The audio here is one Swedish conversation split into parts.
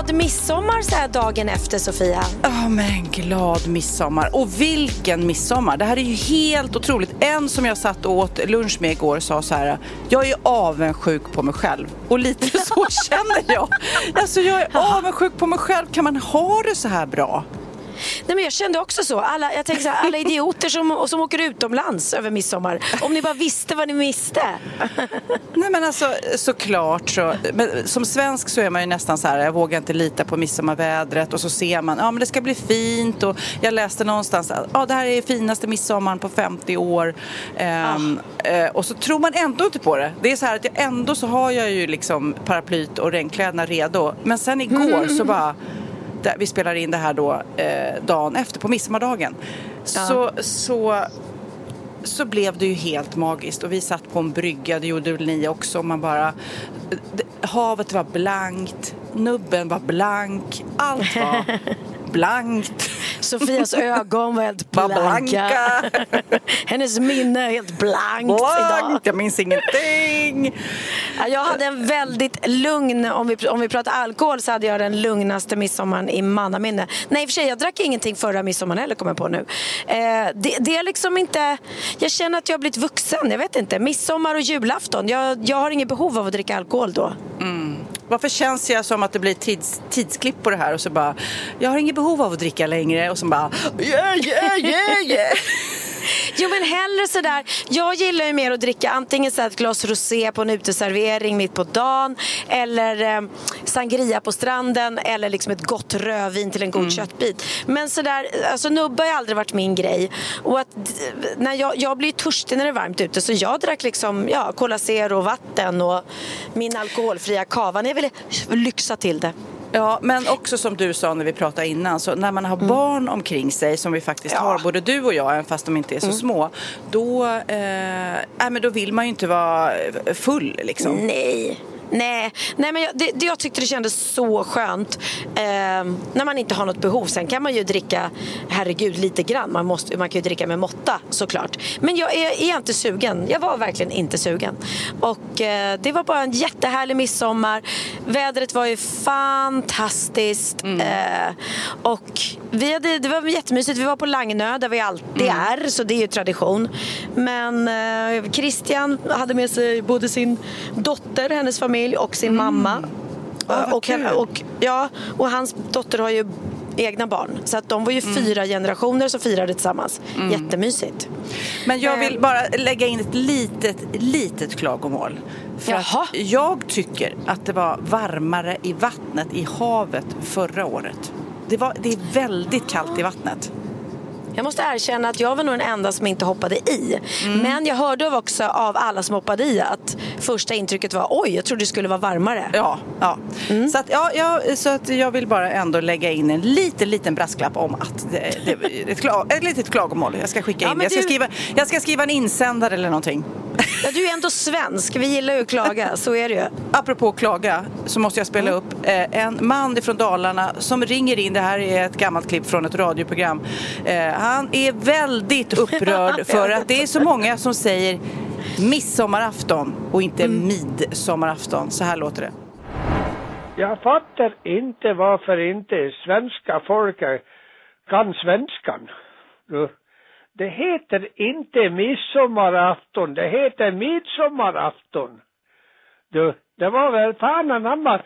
Glad midsommar så här dagen efter Sofia. Ja men glad midsommar. Och vilken midsommar. Det här är ju helt otroligt. En som jag satt och åt lunch med igår sa så här. Jag är avundsjuk på mig själv. Och lite så känner jag. Alltså jag är avundsjuk på mig själv. Kan man ha det så här bra? Nej, men jag kände också så. Alla, jag tänker så här, alla idioter som, som åker utomlands över midsommar. Om ni bara visste vad ni miste. Nej men alltså såklart så. Men som svensk så är man ju nästan så här. Jag vågar inte lita på midsommarvädret. Och så ser man. Ja men det ska bli fint. Och jag läste någonstans. Ja det här är finaste midsommaren på 50 år. Ehm, eh, och så tror man ändå inte på det. Det är så här att jag ändå så har jag ju liksom paraplyt och regnkläderna redo. Men sen igår så bara där, vi spelar in det här då eh, dagen efter på midsommardagen. Så, så, så blev det ju helt magiskt och vi satt på en brygga, det gjorde väl ni också. Man bara, havet var blankt, nubben var blank, allt var blankt. Sofias ögon var helt blanka. blanka. Hennes minne är helt blankt idag. Blankt, jag minns ingenting. Ja, Jag hade en väldigt lugn, om vi, om vi pratar alkohol så hade jag den lugnaste midsommaren i mannaminne. Nej i och för sig, jag drack ingenting förra midsommaren heller kommer jag på nu. Eh, det, det är liksom inte, jag känner att jag har blivit vuxen, jag vet inte. Midsommar och julafton, jag, jag har inget behov av att dricka alkohol då. Varför känns jag som att det blir tids, tidsklipp på det här och så bara, jag har inget behov av att dricka längre och så bara, yeah, yeah, yeah, yeah. Jo men hellre sådär, jag gillar ju mer att dricka antingen så ett glas rosé på en uteservering mitt på dagen eller eh, sangria på stranden eller liksom ett gott rödvin till en god köttbit. Men sådär, alltså nubbe har aldrig varit min grej. Och att, när jag, jag blir törstig när det är varmt ute så jag drack liksom, ja, Cola Zero och vatten och min alkoholfria kava. Jag ville lyxa till det. Ja, men också som du sa när vi pratade innan, så när man har barn omkring sig som vi faktiskt Ja. har, både du och jag, även fast de inte är så små, då, eh, nej, men då vill man ju inte vara full liksom. Nej. Nej, nej men jag, det, det, jag tyckte det kändes så skönt eh, när man inte har något behov. Sen kan man ju dricka, herregud, lite grann. Man, måste, man kan ju dricka med måtta såklart. Men jag är, är inte sugen. Jag var verkligen inte sugen. Och eh, det var bara en jättehärlig midsommar. Vädret var ju fantastiskt. Eh, och vi hade, det var jättemysigt. Vi var på Lagnö där vi alltid är, så det är ju tradition. Men eh, Christian hade med sig både sin dotter, hennes familj och sin mamma. Ah, vad och, kul. och, ja, och hans dotter har ju egna barn. Så att de var ju fyra generationer som firade tillsammans. Jättemysigt. Men jag Eh. vill bara lägga in ett litet, litet klagomål. För Jaha. att jag tycker att det var varmare i vattnet, i havet, förra året. Det, var, det är väldigt kallt i vattnet. Jag måste erkänna att jag var nog den enda som inte hoppade i. Men jag hörde också av alla som hoppade i att första intrycket var oj, jag trodde det skulle vara varmare. Ja, ja. Mm. Så, att, ja, ja, så att jag vill bara ändå lägga in en liten, liten brasklapp om att det, det, ett, klag, ett litet klagomål. Jag ska skicka Ja, in men jag ska, du- skriva, jag ska skriva en insändare eller någonting. Ja, du är ändå svensk, vi gillar ju att klaga, så är det ju. Apropå klaga så måste jag spela upp eh, en man ifrån Dalarna som ringer in. Det här är ett gammalt klipp från ett radioprogram. Eh, han är väldigt upprörd för att det är så många som säger midsommarafton och inte midsommarafton. Så här låter det. Jag fattar inte varför inte svenska folket kan svenskan. Det heter inte midsommarafton, det heter midsommarafton. Du, det var väl fan anamma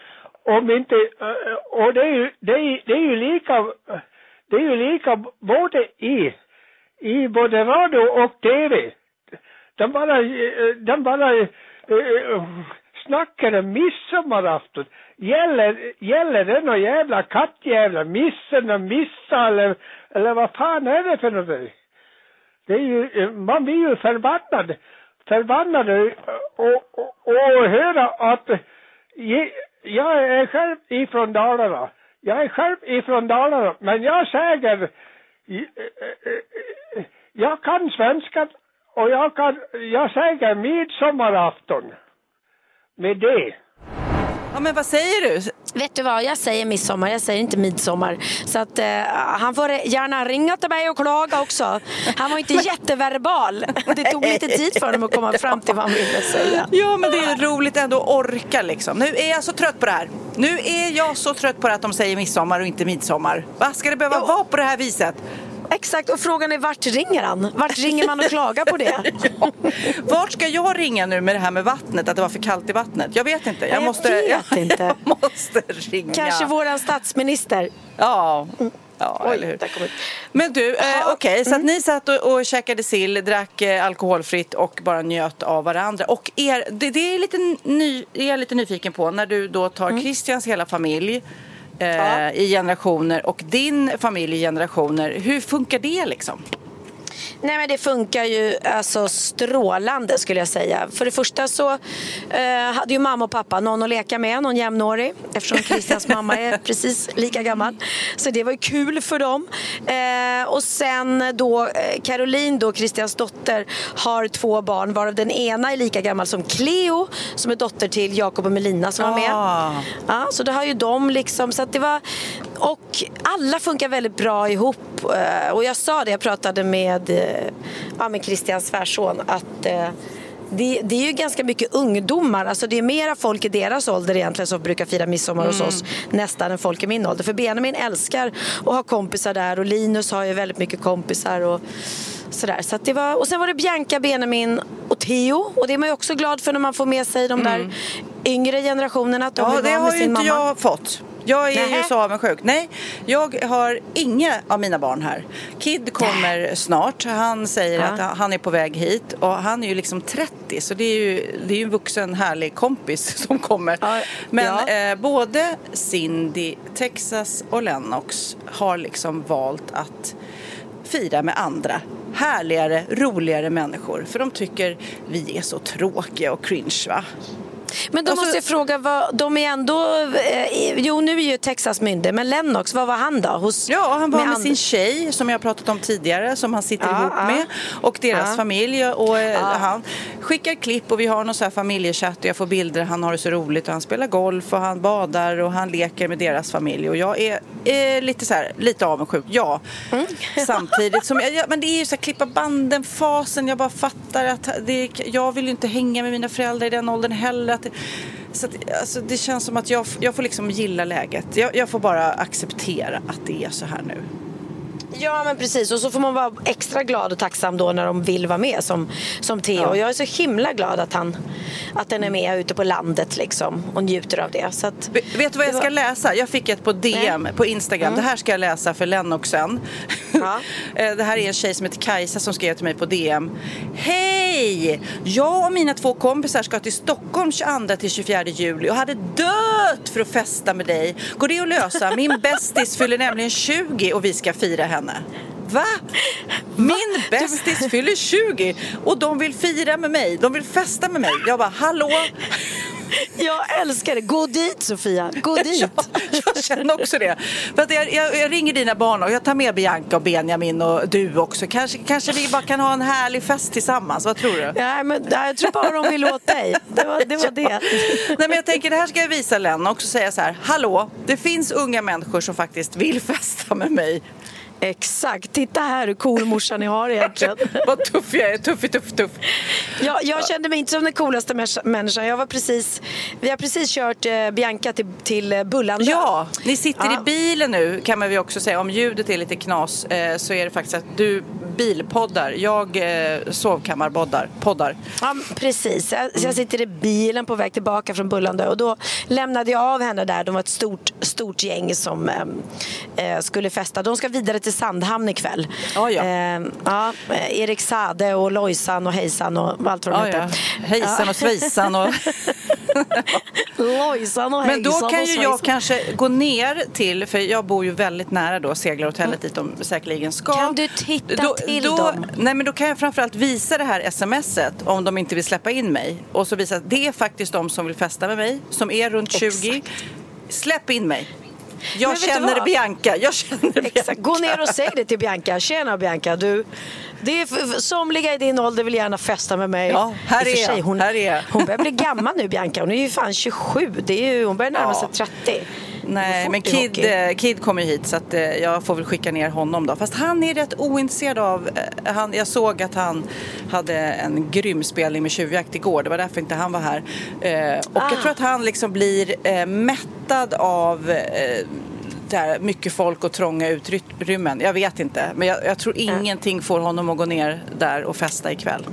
om inte, eh, och det är ju, det är, det är ju lika, det är ju lika både i, i både radio och tv. De bara, eh, de bara eh, snackar om midsommarafton. Gäller, gäller det någon jävla kattjävla? Missen och missa eller, eller vad fan är det för något? Det är ju, man blir ju förbannad, förbannad och, och, och höra att jag är själv ifrån Dalarna. Jag är själv ifrån Dalarna, men jag säger, eh, eh, jag kan svenska och jag kan, jag säger midsommarafton med det. Ja, men vad säger du? Vet du vad, jag säger midsommar, jag säger inte midsommar. Så att eh, han får gärna ringa till mig och klaga också. Han var inte jätteverbal. Det tog lite tid för honom att komma fram till vad han ville säga. Ja, men det är roligt ändå att orka liksom. Nu är jag så trött på det här. Nu är jag så trött på det att de säger midsommar och inte midsommar. Vad ska det behöva ja. vara på det här viset? Exakt, och frågan är vart ringer han? Vart ringer man och klagar på det? ja. Vart ska jag ringa nu med det här med vattnet, att det var för kallt i vattnet? Jag vet inte. Jag, jag måste, vet inte. Jag måste ringa. Kanske våran statsminister. Ja. Ja, Oj, eller hur? Men du, eh, okej, okay, så att mm. ni satt och, och käkade sill, drack eh, alkoholfritt och bara njöt av varandra. Och er, det, det är lite ny, är jag lite nyfiken på när du då tar mm. Christians hela familj eh, ja. i generationer och din familj i generationer. Hur funkar det liksom? Nej men det funkar ju alltså strålande skulle jag säga. För det första så eh, hade ju mamma och pappa någon att leka med, någon jämnårig. Eftersom Christians mamma är precis lika gammal. Så det var ju kul för dem. Eh, och sen då eh, Caroline då, Christians dotter, har två barn varav den ena är lika gammal som Cleo som är dotter till Jakob och Melina som var med. Ah. Ja, så det har ju de liksom. Så det var, och alla funkar väldigt bra ihop. Eh, och jag sa det, jag pratade med, eh, ja, med Christian svärson att eh, det, det, är ju ganska mycket ungdomar, alltså det är mera folk i deras ålder egentligen som brukar fira midsommar mm. hos oss nästan än folk i min ålder. För Benjamin älskar att ha kompisar där och Linus har ju väldigt mycket kompisar. Och, sådär. Så det var, och sen var det Bianca, Benjamin och Theo. Och det är man ju också glad för när man får med sig de där mm. yngre generationerna. Att de ja, det har ju inte mamma. jag fått. Jag är Nähe. ju så avundsjuk. Nej, jag har inga av mina barn här. Kid kommer Nä. snart. Han säger ja. att han är på väg hit och han är ju liksom 30 så det är ju, det är ju en vuxen härlig kompis som kommer. Ja. Men ja. Eh, både Cindy, Texas och Lennox har liksom valt att fira med andra härligare, roligare människor. För de tycker vi är så tråkiga och cringe va. Men då alltså, måste jag fråga, vad, de är ändå... Eh, jo, nu är ju Texas myndig, men Lennox, vad var han då? Hos, ja, han var med, med sin tjej som jag pratat om tidigare, som han sitter ja, ihop ja. med. Och deras ja. familj. Och eh, Han skickar klipp och vi har någon så här familjechatt och jag får bilder. Han har det så roligt och han spelar golf och han badar och han leker med deras familj. Och jag är, är lite så här, lite avundsjuk, ja. Mm. Samtidigt som, jag, men det är ju så här klippa banden-fasen. Jag bara fattar att det, jag vill ju inte hänga med mina föräldrar i den åldern heller att, så att, alltså, det känns som att jag, jag får liksom gilla läget. Jag, jag får bara acceptera att det är så här nu. Ja men precis och så får man vara extra glad och tacksam då när de vill vara med som, som Theo. Ja. Jag är så himla glad att, han, att den är med ute på landet liksom och njuter av det. Så att, vet du vad jag ska läsa? Jag fick ett på DM Nej. på Instagram. Mm. Det här ska jag läsa för Lennoxen. Ja. Eh, det här är en tjej som heter Kajsa som skrev till mig på DM. Hej! Jag och mina två kompisar ska till Stockholm 22 till 24 juli och hade dött för att festa med dig. Går det att lösa? Min bästis fyller nämligen 20 och vi ska fira henne henne. Va? Min bästis fyller 20 och de vill fira med mig. De vill festa med mig. Jag bara, hallå? Jag älskar det. Gå dit Sofia, gå dit. Ja, jag känner också det. För att jag, jag, jag, ringer dina barn och jag tar med Bianca och Benjamin och du också. Kanske, kanske vi bara kan ha en härlig fest tillsammans. Vad tror du? Ja, men, jag tror bara de vill åt dig. Det var det. Var det. Nej, men jag tänker det här ska jag visa Len och säga så här. Hallå, det finns unga människor som faktiskt vill festa med mig. Exakt. Titta här hur cool morsan ni har egentligen. Vad tuff jag är. Tuff, tuff, tuff. Ja, jag kände mig inte som den coolaste människan. Jag var precis, vi har precis kört eh, Bianca till, till eh, Bullandö. Ja, ni sitter ja. i bilen nu kan man ju också säga. Om ljudet är lite knas eh, så är det faktiskt att du bilpoddar. Jag eh, sovkammarpoddar. Poddar. Ja, precis. Jag, jag sitter i bilen på väg tillbaka från Bullandö och då lämnade jag av henne där. De var ett stort, stort gäng som eh, skulle festa. De ska vidare till Sandhamn ikväll. Ja, ja. Eh, ja, Erik Sade och Lojsan och Hejsan och allt vad de Ja, heter. ja. Hejsan och svejsan och... Lojsan och Hejsan Men då kan ju jag kanske gå ner till, för jag bor ju väldigt nära då seglarhotellet dit de säkerligen ska. Kan du titta då, till då, dem? Nej men då kan jag framförallt visa det här smset om de inte vill släppa in mig. Och så visa att det är faktiskt de som vill festa med mig, som är runt 20. Exakt. Släpp in mig. Jag Men känner? Bianca, jag känner Bianca. Gå ner och säg det till Bianca. Tjena Bianca, du. Det är somliga i din ålder vill gärna festa med mig. Ja, här är sig, hon, här är jag. hon börjar bli gammal nu Bianca. Hon är ju fan 27. Det är ju, hon börjar närma Ja. sig 30. Nej, men Kid, eh, Kid kommer ju hit så att, eh, jag får väl skicka ner honom då. Fast han är rätt ointresserad av... eh, Han, jag såg att han hade en grym spelning med tjuvjakt igår. Det var därför inte han var här. Och Ah. jag tror att han liksom blir eh, mättad av där mycket folk och trånga utrymmen. Jag vet inte. Men jag, jag tror ingenting får honom att gå ner där och festa ikväll.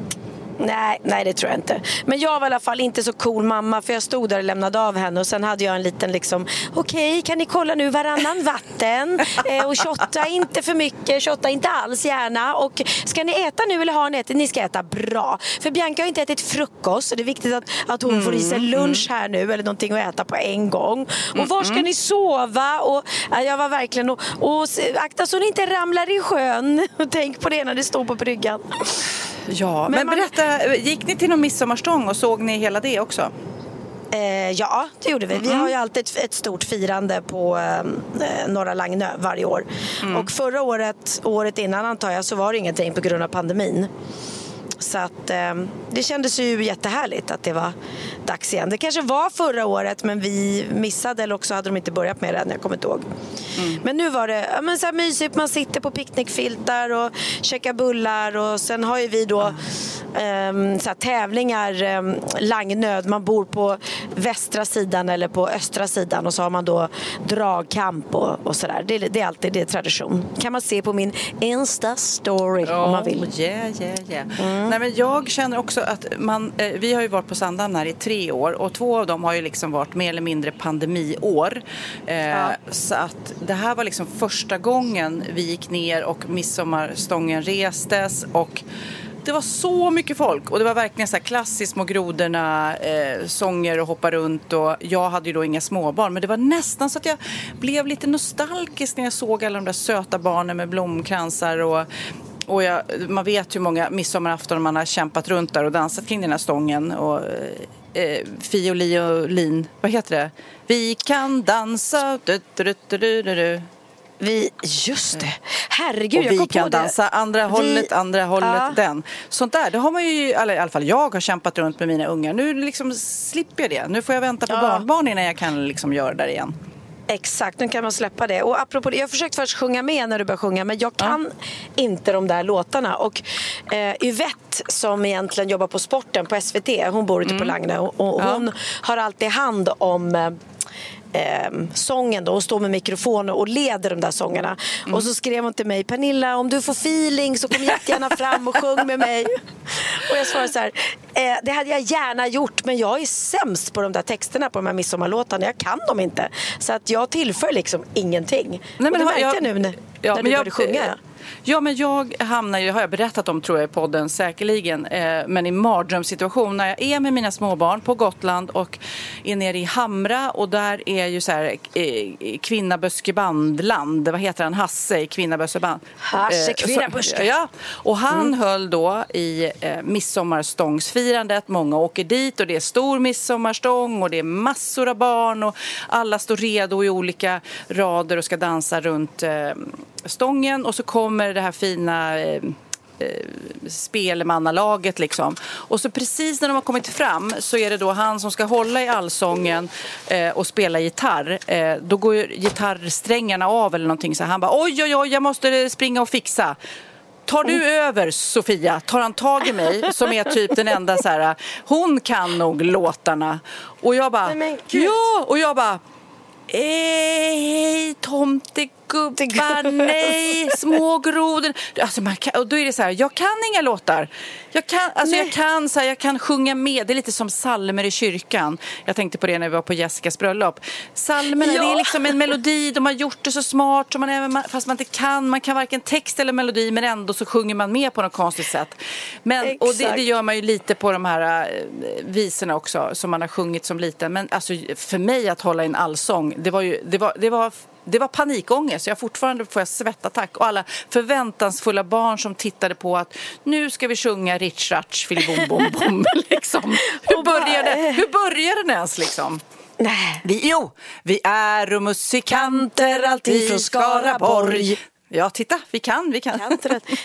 Nej, nej, det tror jag inte. Men jag var i alla fall inte så cool mamma för jag stod där och lämnade av henne och sen hade jag en liten liksom okej, kan ni kolla nu varannan vatten eh, och shotta inte för mycket, shotta inte alls gärna och ska ni äta nu eller har ni ätit? Ni ska äta bra. För Bianca har inte ätit frukost så det är viktigt att, att hon får i sig lunch här nu eller någonting att äta på en gång. Och var ska ni sova? Och, ja, jag var verkligen och, och akta så ni inte ramlar i sjön. Tänk på det när ni står på bryggan. Ja, men, Men man- berätta, gick ni till någon midsommarstång och såg ni hela det också? Eh, ja, det gjorde vi. Vi har ju alltid ett, ett stort firande på eh, Norra Lagnö varje år. Och förra året, året innan antar jag, så var det ingenting på grund av pandemin. Så att eh, det kändes ju jättehärligt att det var dags igen. Det kanske var förra året men vi missade eller också hade de inte börjat med det än, jag kommer inte ihåg. Men nu var det ja, men så här mysigt, man sitter på picknickfiltar och käkar bullar och sen har ju vi då ehm, så här, tävlingar, um, Langnöd, man bor på västra sidan eller på östra sidan och så har man då dragkamp och, och sådär. Det, är- det är alltid det är tradition. kan man se på min Insta-story om man vill. Oh, yeah, yeah, yeah. Nej, men jag känner också att man, eh, vi har ju varit på Sandhamn här i tre år och två av dem har ju liksom varit mer eller mindre pandemiår. Eh, Så att det här var liksom första gången vi gick ner och midsommarstången restes och det var så mycket folk och det var verkligen så här klassiskt små grodorna, eh, sånger och hoppa runt och jag hade ju då inga småbarn men det var nästan så att jag blev lite nostalgisk när jag såg alla de där söta barnen med blomkransar och och jag, man vet hur många midsommarafton man har kämpat runt där och dansat kring den här stången. Och, eh, eh fiolin, vad heter det? Vi kan dansa. Du, du, du, du, du, du. Vi, just det. Herregud, Och jag vi kan det. dansa andra hållet, andra hållet, Ja. den. Sånt där, det har man ju, eller i alla fall jag har kämpat runt med mina ungar. Nu liksom slipper jag det. Nu får jag vänta på Ja. barnbarn innan jag kan liksom göra det där igen. Exakt, nu kan man släppa det. Och apropå det, jag har försökt först sjunga med när du började sjunga men jag kan inte de där låtarna. Och eh, Yvette som egentligen jobbar på sporten på SVT, hon bor ute på Lagnö och, och Ja. hon har alltid hand om eh, sången då och står med mikrofon och leder de där sångerna. Och så skrev hon till mig, Pernilla om du får feeling så kom jättegärna fram och sjung med mig. Och jag svarade så här, eh, det hade jag gärna gjort men jag är sämst på de där texterna på de här midsommarlåtarna. Jag kan dem inte. Så att jag tillför liksom ingenting. Nej, och det märkte jag, nu när, ja, när men du jag- började sjunga. Ja, men jag hamnar ju, har jag berättat om tror jag i podden säkerligen, eh, men i mardrömssituation när jag är med mina småbarn på Gotland och är nere i Hamra och där är ju så här eh, Kvinnaböskebandland, vad heter han, Hasse i Kvinnaböskeband. Hasse så- Kvinnaböske. Ja, och han höll då i eh, midsommarstångsfirandet. Många åker dit och det är stor midsommarstång och det är massor av barn och alla står redo i olika rader och ska dansa runt eh, stången och så kommer det här fina eh, eh, spelmannalaget liksom. Och så precis när de har kommit fram så är det då han som ska hålla i allsången eh, och spela gitarr. Eh, då går gitarrsträngarna av eller någonting så han bara oj oj oj jag måste springa och fixa. Tar du över Sofia? Tar han tag i mig som är typ den enda så här, hon kan nog låtarna. Och jag bara, ja! Och jag bara, Hej tomtegång gubbar, nej, små grodor. Alltså man kan, och då är det så här, jag kan inga låtar. Jag kan, alltså jag kan, så här, jag kan sjunga med, det är lite som salmer i kyrkan. Jag tänkte på det när vi var på Jessicas bröllop. Salmerna, Ja. det är liksom en melodi, de har gjort det så smart, så man även, fast man inte kan, man kan varken text eller melodi, men ändå så sjunger man med på något konstigt sätt. Men, och det, det gör man ju lite på de här eh, visorna också, som man har sjungit som liten. Men alltså, för mig att hålla i en allsång, det var ju, det var, det var det var panikångest. Jag fortfarande får jag svettattack. Och alla förväntansfulla barn som tittade på att nu ska vi sjunga Rich Ratch filibom bom bom. Liksom. Hur, började, hur började den ens liksom? Nej. Vi, jo, vi är musikanter alltid från Skaraborg. Ja, titta, vi kan, vi kan.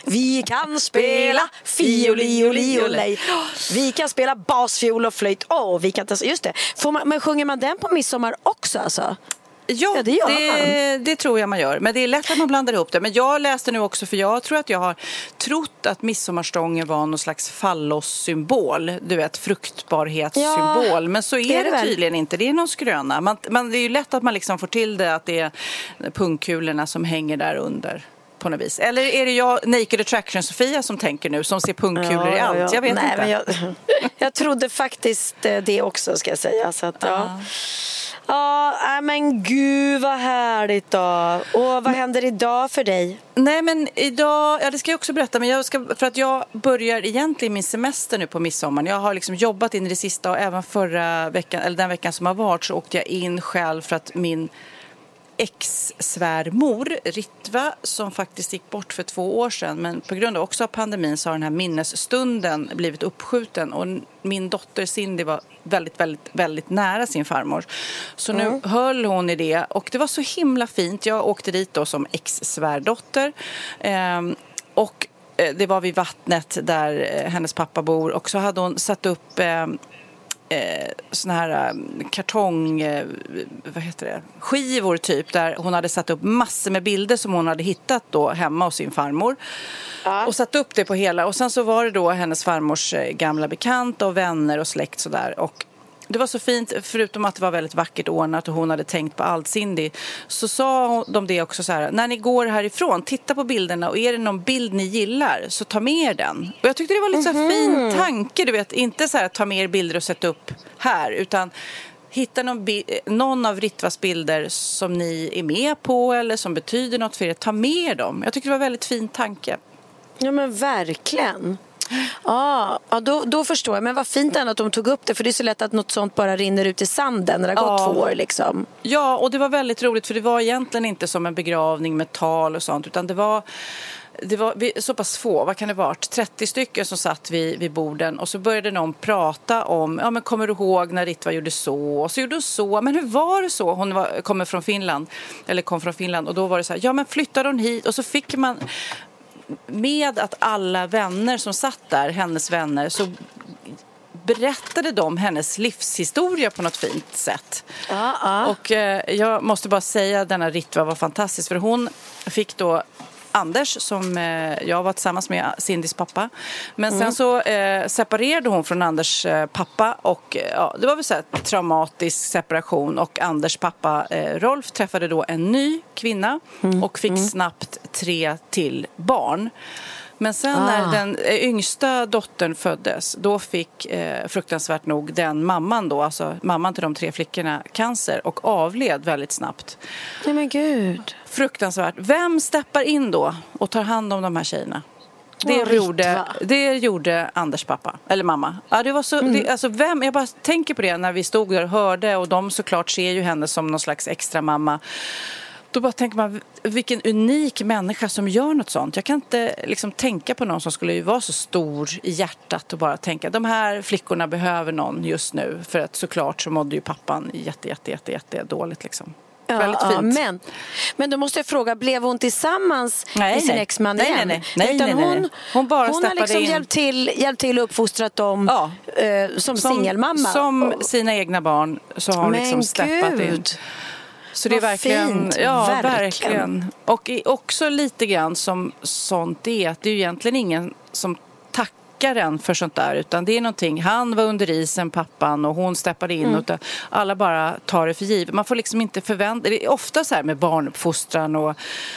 Vi kan spela fioli, oli, olej. Vi kan spela bas, fiol och flöjt. Åh, vi kan inte... Just det. Får man, men sjunger man den på midsommar också alltså? Ja, Ja, det gör det, det tror jag man gör. Men det är lätt att man blandar ihop det. Men jag läste nu också, för jag tror att jag har trott att midsommarstången var någon slags fallossymbol. Du vet, fruktbarhetssymbol. Ja, Men så är det är det, tydligen inte. Det är någon skröna. Man, man, det är ju lätt att man liksom får till det att det är pungkulorna som hänger där under. På något vis. Eller är det jag, Naked Attraction-Sofia, som tänker nu, som ser pungkulor i allt? Jag vet Nej, inte. Men jag, jag trodde faktiskt eh, det också, ska jag säga. Så att, ja. Ja, men gud vad härligt då. Och vad händer idag för dig? Nej, men idag, ja det ska jag också berätta, men jag ska, för att jag börjar egentligen min semester nu på midsommar. Jag har liksom jobbat in i det sista och även förra veckan, eller den veckan som har varit så åkte jag in själv för att min ex-svärmor Ritva som faktiskt gick bort för två år sedan. Men på grund av också av pandemin så har den här minnesstunden blivit uppskjuten. Och min dotter Cindy var väldigt, väldigt, väldigt nära sin farmor. Så nu höll hon i det. Och det var så himla fint. Jag åkte dit då som ex-svärdotter. Ehm, och eh, det var vid vattnet där eh, hennes pappa bor. Och så hade hon satt upp ehm, eh, såna här eh, kartong, eh, vad heter det, skivor typ där hon hade satt upp massor med bilder som hon hade hittat då hemma hos sin farmor. Och satt upp det på hela och sen så var det då hennes farmors eh, gamla bekanta och vänner och släkt sådär och det var så fint, förutom att det var väldigt vackert ordnat och hon hade tänkt på allt Cindy, så sa de det också så här, när ni går härifrån, titta på bilderna och är det någon bild ni gillar så ta med er den. Och jag tyckte det var lite så här fin tanke, du vet, inte så här ta med er bilder och sätta upp här, utan hitta någon, någon av Ritvas bilder som ni är med på eller som betyder något för er, ta med dem. Jag tycker det var en väldigt fin tanke. Ja men verkligen. Ja, ja då, då förstår jag. Men vad fint ändå att de tog upp det. För det är så lätt att något sånt bara rinner ut i sanden när det har gått Ja. två år. Liksom. Ja, och det var väldigt roligt för det var egentligen inte som en begravning med tal och sånt utan det var det var vi- så pass få, vad kan det varit, 30 stycken som satt vid, vid borden och så började någon prata om, ja men kommer du ihåg när Ritva gjorde så och så gjorde hon så, men hur var det så? Hon var, kommer från Finland, eller kom från Finland och då var det så här, ja men flyttade hon hit och så fick man med att alla vänner som satt där, hennes vänner, så berättade de hennes livshistoria på något fint sätt. Ja, ja. Och eh, jag måste bara säga att denna Ritva var fantastisk för hon fick då Anders som eh, jag var tillsammans med, Cindys pappa. Men sen så eh, separerade hon från Anders eh, pappa och eh, ja, det var väl så här traumatisk separation och Anders pappa eh, Rolf träffade då en ny kvinna och fick snabbt tre till barn. Men sen när den eh, yngsta dottern föddes, då fick eh, fruktansvärt nog den mamman då, alltså mamman till de tre flickorna, cancer och avled väldigt snabbt. Nej men gud. Fruktansvärt. Vem steppar in då och tar hand om de här tjejerna? Det, Ja, gjorde, det gjorde Anders pappa, eller mamma. Ja, det var så, Mm. det, alltså vem, jag bara tänker på det när vi stod där och hörde och de såklart ser ju henne som någon slags extra mamma. Då bara tänker man, vilken unik människa som gör något sånt. Jag kan inte liksom tänka på någon som skulle vara så stor i hjärtat och bara tänka de här flickorna behöver någon just nu. För att såklart så mådde ju pappan jätte, jätte, jätte, jätte dåligt liksom. Ja, Väldigt ja, fint. men, men då måste jag fråga, blev hon tillsammans Nej, med sin nej. exman Nej, igen? nej, nej. Nej, Utan nej, nej, hon. Hon bara hon har liksom in. hjälpt till, hjälpt till och uppfostrat dem Ja. eh, som, singelmamma. Som sina egna barn så har hon Men liksom steppat in. Så det är Vad verkligen, fint, ja verkligen. verkligen. Och också lite grann som sånt är att det är ju egentligen ingen som tackaren för sånt där utan det är någonting, han var under isen pappan och hon steppade in Mm. och alla bara tar det för givet. Man får liksom inte förvänta, det är ofta så här med barnuppfostran och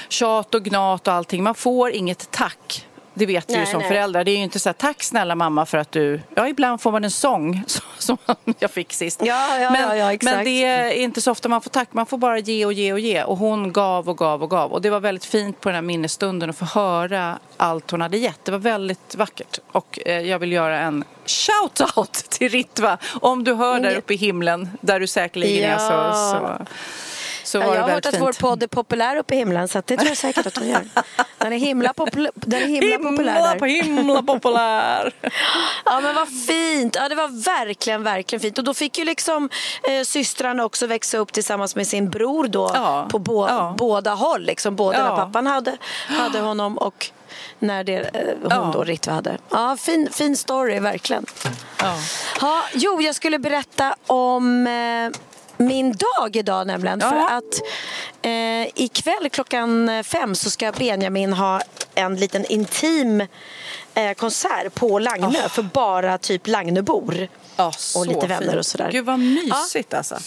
tjat och gnat och allting, man får inget tack. Det vet Nej, som nej. föräldrar. Det är ju inte så här, tack snälla mamma för att du... Ja, ibland får man en sång som jag fick sist. Ja, ja, men, ja, men det är inte så ofta man får tack. Man får bara ge och ge och ge. Och hon gav och gav och gav. Och det var väldigt fint på den här minnesstunden att få höra allt hon hade gett. Det var väldigt vackert. Och eh, jag vill göra en shout-out till Ritva. Om du hör där uppe i himlen, där du säkerligen är, så, Ja. så, så var jag har hört att fint. vår podd är populär uppe i himlen så det tror jag säkert att hon gör. Den är himla, popul- den är himla populär Himla, där. himla populär. Ja men vad fint, ja det var verkligen, verkligen fint. Och då fick ju liksom eh, systrarna också växa upp tillsammans med sin bror då Ja, på ja. båda håll. Liksom, både Ja. när pappan hade, hade honom och när det, eh, hon Ja. då, Ritva, hade. Ja, fin, fin story, verkligen. Ja. Ja, jo, jag skulle berätta om eh, min dag idag nämligen. Ja. För att eh, ikväll klockan fem så ska Benjamin ha en liten intim eh, konsert på Lagnö för bara typ Lagnöbor. Ja, så och lite vänner fint. och sådär. Gud vad mysigt alltså.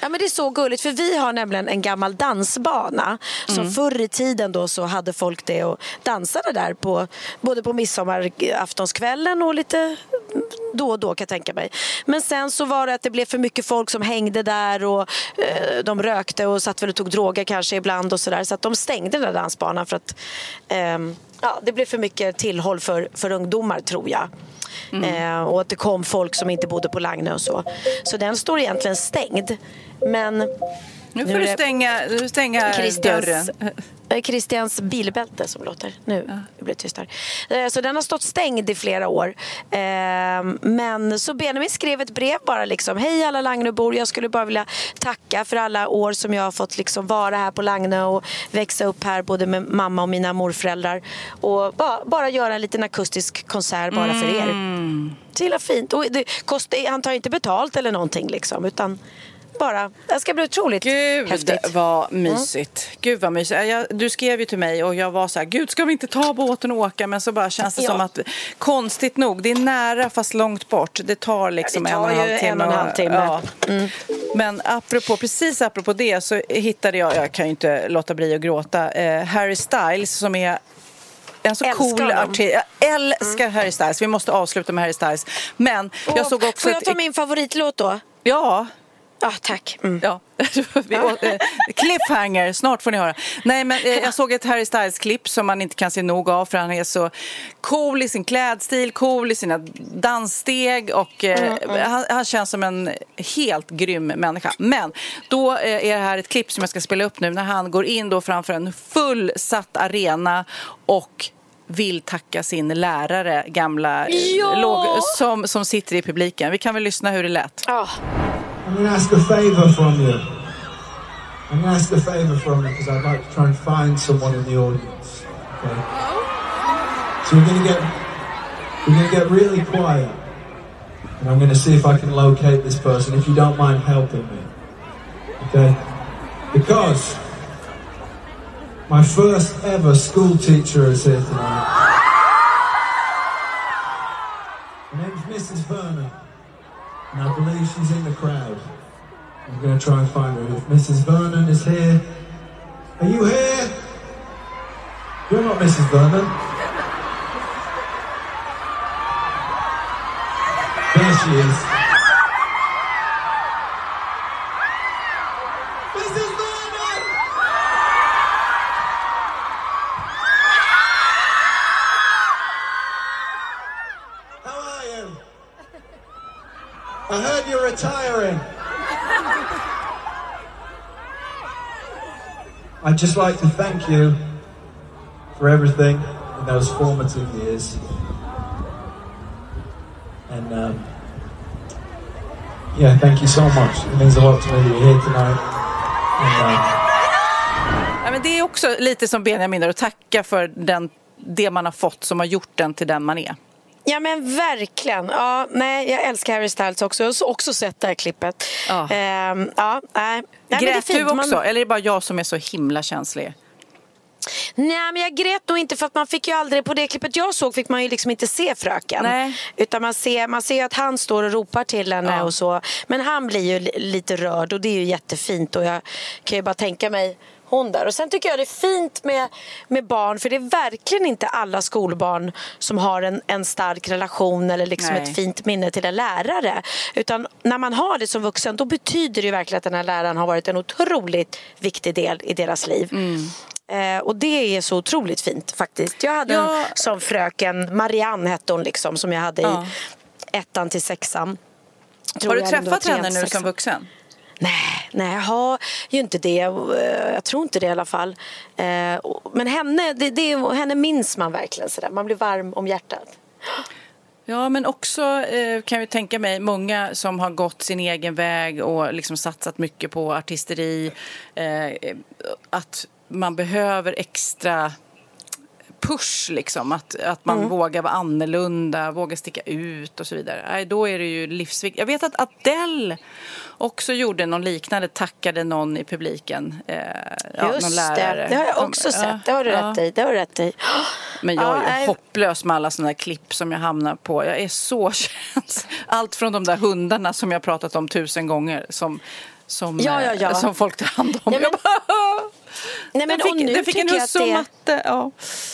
Ja men det är så gulligt för vi har nämligen en gammal dansbana som Mm. förr i tiden då så hade folk det och dansade där på både på midsommaraftonskvällen och lite då och då kan jag tänka mig. Men sen så var det att det blev för mycket folk som hängde där och eh, de rökte och satt väl och tog droger kanske ibland och sådär så att de stängde den där dansbanan för att ehm, ja, det blev för mycket tillhåll för, för ungdomar tror jag. Mm. Eh, och att det kom folk som inte bodde på Lagnö och så. Så den står egentligen stängd. Men nu Nu får är du stänga, stänga Christians, dörren. eh, Christians bilbälte som låter. Nu det blir det tyst här. Eh, Så den har stått stängd i flera år. Eh, Men så Benjamin skrev ett brev bara liksom. Hej alla Lagnöbor, jag skulle bara vilja tacka för alla år som jag har fått liksom vara här på Lagnö och växa upp här både med mamma och mina morföräldrar. Och bara, bara göra en liten akustisk konsert bara för er. Så himla fint. Och det kostar, han tar inte betalt eller någonting liksom utan bara, det ska bli otroligt Gud häftigt. vad mysigt. Gud vad mysigt. Jag, du skrev ju till mig och jag var så här, gud ska vi inte ta båten och åka? Men så bara känns det Ja. som att, konstigt nog, det är nära fast långt bort. Det tar liksom Ja, det tar en och en timme. en och en halv timme. Mm. Ja. Men apropå, precis apropå det så hittade jag, jag kan ju inte låta bli att gråta, eh, Harry Styles som är en så Älskar cool artist. Jag älskar Harry Styles. Vi måste avsluta med Harry Styles. Men jag såg också... Får jag ta min favoritlåt då? Ja, Ja, tack. Mm. Ja, eh, cliffhanger, snart får ni höra. Nej, men eh, jag såg ett Harry Styles-klipp som man inte kan se nog av för han är så cool i sin klädstil, cool i sina danssteg och eh, Han, han känns som en helt grym människa. Men då är det här ett klipp som jag ska spela upp nu när han går in då framför en fullsatt arena och vill tacka sin lärare, gamla Ja! låg, som, som sitter i publiken. Vi kan väl lyssna hur det lät. Ja. I'm going to ask a favour from you. I'm going to ask a favour from you because I'd like to try and find someone in the audience. Okay. So we're going to get we're going to get really quiet, and I'm going to see if I can locate this person. If you don't mind helping me, okay? Because my first ever school teacher is here tonight. And I believe she's in the crowd. I'm going to try and find her. If Mrs. Vernon is here. Are you here? You're not Mrs. Vernon. There she is. Mrs. Vernon! How are you? I heard you're retiring. I'd just like to thank you for everything in those formative years. And um, yeah, thank you so much. It means a lot to me that you're here tonight. And, uh, Ja, men det är också lite som Benjamin att tacka för den, det man har fått som har gjort den till den man är. Ja men verkligen. Ja, nej, jag älskar Harry Styles också. Jag har också sett det här klippet. Ja. Ehm, ja, nej. Nej, men det är Grät du också? Man- Eller är det bara jag som är så himla känslig? Nej, men jag grät nog inte för att man fick ju aldrig, på det klippet jag såg fick man ju liksom inte se fröken. Nej. Utan man ser, man ser ju att han står och ropar till henne Ja. och så. Men han blir ju li- lite rörd och det är ju jättefint och jag kan ju bara tänka mig hon där. Och sen tycker jag det är fint med, med barn för det är verkligen inte alla skolbarn som har en, en stark relation eller liksom Nej. ett fint minne till en lärare. Utan när man har det som vuxen då betyder det verkligen att den här läraren har varit en otroligt viktig del i deras liv. Eh, och det är så otroligt fint faktiskt. Jag hade Ja. en som fröken, Marianne hette hon liksom, som jag hade Ja. i ettan till sexan. Tror Har du träffat henne nu som vuxen? Nej, nej, jag har ju inte det. Eh, jag tror inte det i alla fall. Eh, men henne, det, det, henne minns man verkligen sådär. Man blir varm om hjärtat. Ja, men också eh, kan jag tänka mig många som har gått sin egen väg och liksom satsat mycket på artisteri. Att man behöver extra push, liksom. Att, att man Mm. vågar vara annorlunda, vågar sticka ut och så vidare. Nej, då är det ju livsviktigt. Jag vet att Adele också gjorde någon liknande, tackade någon i publiken. Eh, ja, Just lärare. det, det har jag också ja, sett. Det har du ja. rätt i. Det har du rätt i. Men jag Ja, är ju hopplös med alla såna där klipp som jag hamnar på. Jag är så käns. Allt från de där hundarna som jag pratat om tusen gånger som, som, Ja, ja, ja. eh, som folk tar hand om. Ja, men- Nej, men den fick, och nu den fick en tycker jag husse att och det- matte. Ja.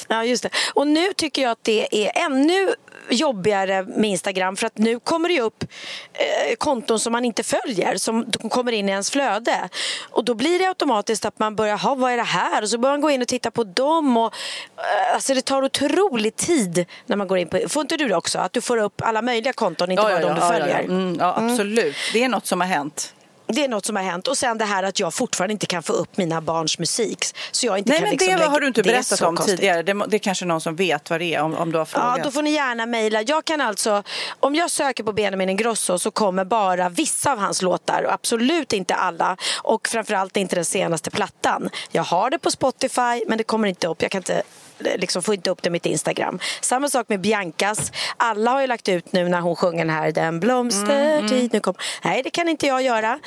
Ja, just det. Och nu tycker jag att det är ännu jobbigare med Instagram för att nu kommer det upp eh, konton som man inte följer som kommer in i ens flöde. Och då blir det automatiskt att man börjar, ha vad är det här? Och så börjar man gå in och titta på dem och eh, alltså det tar otrolig tid när man går in på, får inte du det också? Att du får upp alla möjliga konton, inte bara de du följer? Ja, mm, ja, absolut. Det är något som har hänt. Det är något som har hänt. Och sen det här att jag fortfarande inte kan få upp mina barns musik. Så jag inte Nej, kan men liksom det lägga- har du inte berättat om konstigt. tidigare. Det, det är kanske någon som vet vad det är om, om du har frågat. Ja, då får ni gärna mejla. Jag kan alltså, om jag söker på Benjamin Ingrosso så kommer bara vissa av hans låtar och absolut inte alla och framförallt inte den senaste plattan. Jag har det på Spotify men det kommer inte upp. Jag kan inte liksom får inte upp det i mitt Instagram. Samma sak med Biancas. Alla har ju lagt ut nu när hon sjunger den här Den blomstertid nu kom. Nej, det kan inte jag göra.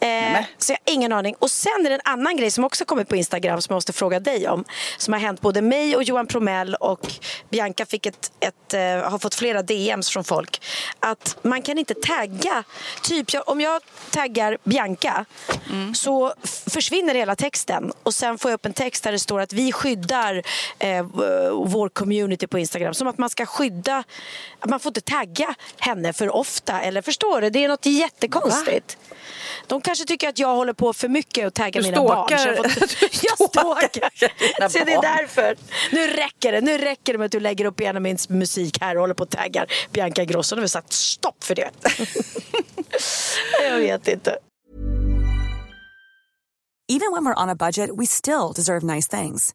Eh, så jag har ingen aning. Och sen är det en annan grej som också kommit på Instagram som jag måste fråga dig om. Som har hänt både mig och Johan Promell och Bianca fick ett, ett, eh, har fått flera DMs från folk. Att man kan inte tagga. Typ jag, om jag taggar Bianca så f- försvinner hela texten. Och sen får jag upp en text där det står att vi skyddar eh, v- vår community på Instagram. Som att man ska skydda, att man får inte tagga henne för ofta. Eller förstår du? Det är något jättekonstigt. De kanske tycker att jag håller på för mycket och taggar mina barn. så jag, får, du jag stalkar Så det är därför. Nu räcker det. Nu räcker det med att du lägger upp Benjamins musik här och håller på och taggar Bianca Ingrosso. Nu har vi sagt stopp för det. jag vet inte. Even when we're on a budget, we still deserve nice things.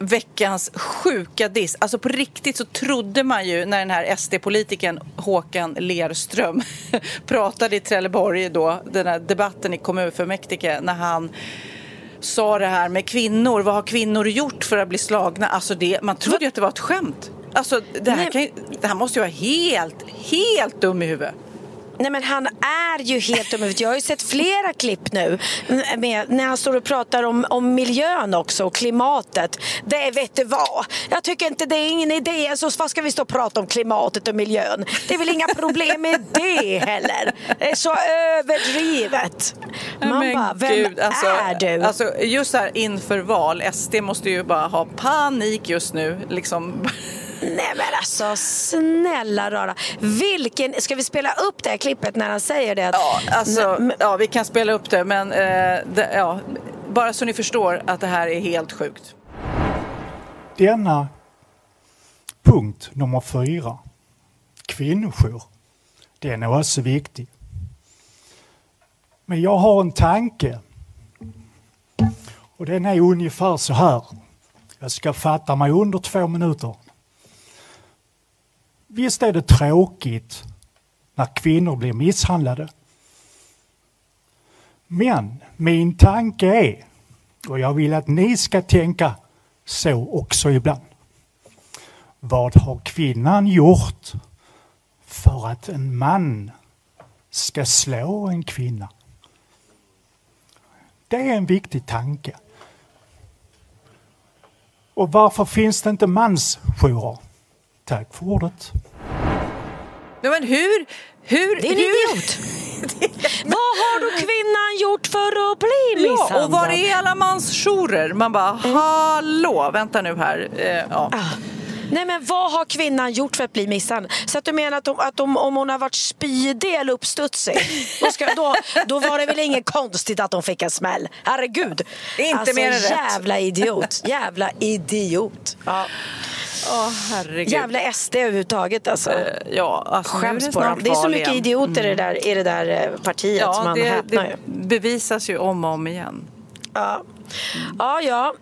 veckans sjuka diss. Alltså på riktigt så trodde man ju när den här SD-politikern Håkan Lerström pratade i Trelleborg då, den här debatten i kommunfullmäktige när han sa det här med kvinnor. Vad har kvinnor gjort för att bli slagna? Alltså det, man trodde ju att det var ett skämt. Alltså det här, kan, det här måste ju vara helt, helt dum i huvudet. Nej men han är ju helt dum Jag har ju sett flera klipp nu med, när han står och pratar om, om miljön också och klimatet. Det vet du vad, jag tycker inte det är ingen idé. Alltså, vad ska vi stå och prata om klimatet och miljön? Det är väl inga problem med det heller. Det är så överdrivet. Man men bara, vem Gud, alltså, är du? Alltså, just här inför val, SD måste ju bara ha panik just nu. Liksom. Nej men alltså snälla rara. Vilken, ska vi spela upp det här klippet när han säger det? Ja, alltså, men, ja vi kan spela upp det men eh, det, ja, bara så ni förstår att det här är helt sjukt. Denna punkt nummer fyra, kvinnojour, den är också viktig. Men jag har en tanke och den är ungefär så här. Jag ska fatta mig under två minuter. Visst är det tråkigt när kvinnor blir misshandlade. Men min tanke är, och jag vill att ni ska tänka så också ibland. Vad har kvinnan gjort för att en man ska slå en kvinna? Det är en viktig tanke. Och varför finns det inte mansjourer? Tack för ordet. Men hur? hur det är en hur? idiot. Vad har då kvinnan gjort för att bli misshandlad? Ja, och var är alla mansjourer? Man bara, hallå, vänta nu här. Eh, ja. Ah. Nej men vad har kvinnan gjort för att bli misshandlad? Så att du menar att, de, att de, om hon har varit spydig eller uppstudsig då, ska, då, då var det väl inget konstigt att de fick en smäll? Herregud! Inte alltså, mer än rätt. Jävla idiot! Jävla idiot! Ja. Åh, herregud. Jävla SD överhuvudtaget alltså. Eh, ja, alltså, är Skäms det på dem. Det är så mycket igen. idioter i det där, i det där eh, partiet Ja, man det, häpnar det bevisas ju om och om igen. Ja. ja, ja.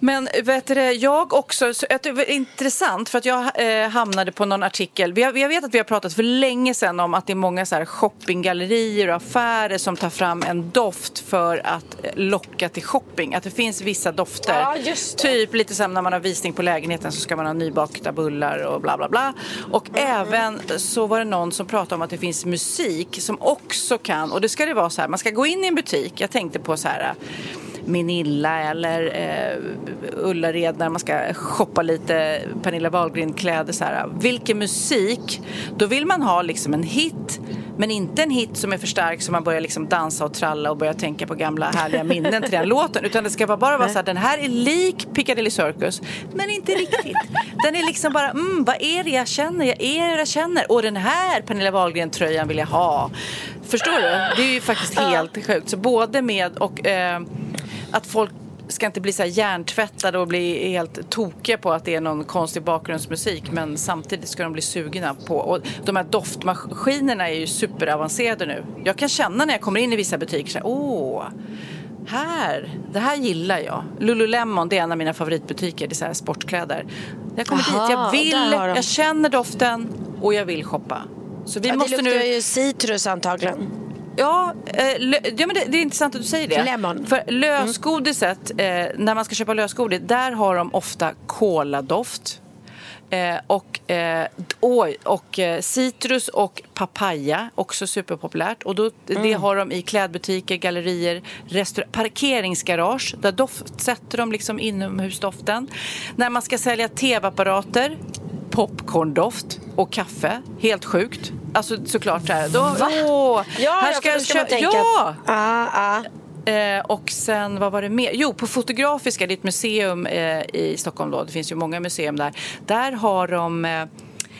Men vet du, jag också, så det var intressant för att jag eh, hamnade på någon artikel. Vi har, jag vet att vi har pratat för länge sedan om att det är många så shoppinggallerier och affärer som tar fram en doft för att eh, locka till shopping. Att det finns vissa dofter. Ja. Typ lite som när man har visning på lägenheten så ska man ha nybakta bullar och bla bla bla. Och även så var det någon som pratade om att det finns musik som också kan, och det ska det vara så här, man ska gå in i en butik. Jag tänkte på så här Minilla eller eh, Ullared när man ska shoppa lite Pernilla Wahlgren-kläder. Så här. Vilken musik? Då vill man ha liksom en hit men inte en hit som är för stark så man börjar liksom dansa och tralla och börja tänka på gamla härliga minnen till den låten. Utan det ska bara vara så här, den här är lik Piccadilly Circus men inte riktigt. Den är liksom bara, mm, vad är det jag känner? Jag är det jag känner. Och den här Pernilla Wahlgren-tröjan vill jag ha. Förstår du? Det är ju faktiskt helt sjukt. Så både med och eh, att folk ska inte bli så här hjärntvättade och bli helt tokiga på att det är någon konstig bakgrundsmusik men samtidigt ska de bli sugna på och de här doftmaskinerna är ju superavancerade nu. Jag kan känna när jag kommer in i vissa butiker så här, åh här, det här gillar jag. Lululemon, det är en av mina favoritbutiker, det är så här sportkläder. Jag kommer Aha, dit, jag vill, jag känner doften och jag vill shoppa. Så vi ja, måste det luktar nu... ju citrus antagligen. Ja, eh, lö- ja men det, det är intressant att du säger det. Lemon. För lösgodiset, eh, när man ska köpa lösgodis, där har de ofta koladoft. Eh, och, eh, oj, och eh, citrus och papaya, också superpopulärt. Och då, Det har de i klädbutiker, gallerier, parkeringsgarage. Där doft, sätter de liksom inomhusdoften. När man ska sälja tv-apparater, popcorndoft och kaffe. Helt sjukt. Alltså såklart så här. Då, åh, Ja, här ja, ska jag ska man tänka Ja! Ah, ah. Eh, och sen, vad var det mer? Jo, på Fotografiska, det är ett museum eh, i Stockholm då. Det finns ju många museum där. Där har de eh,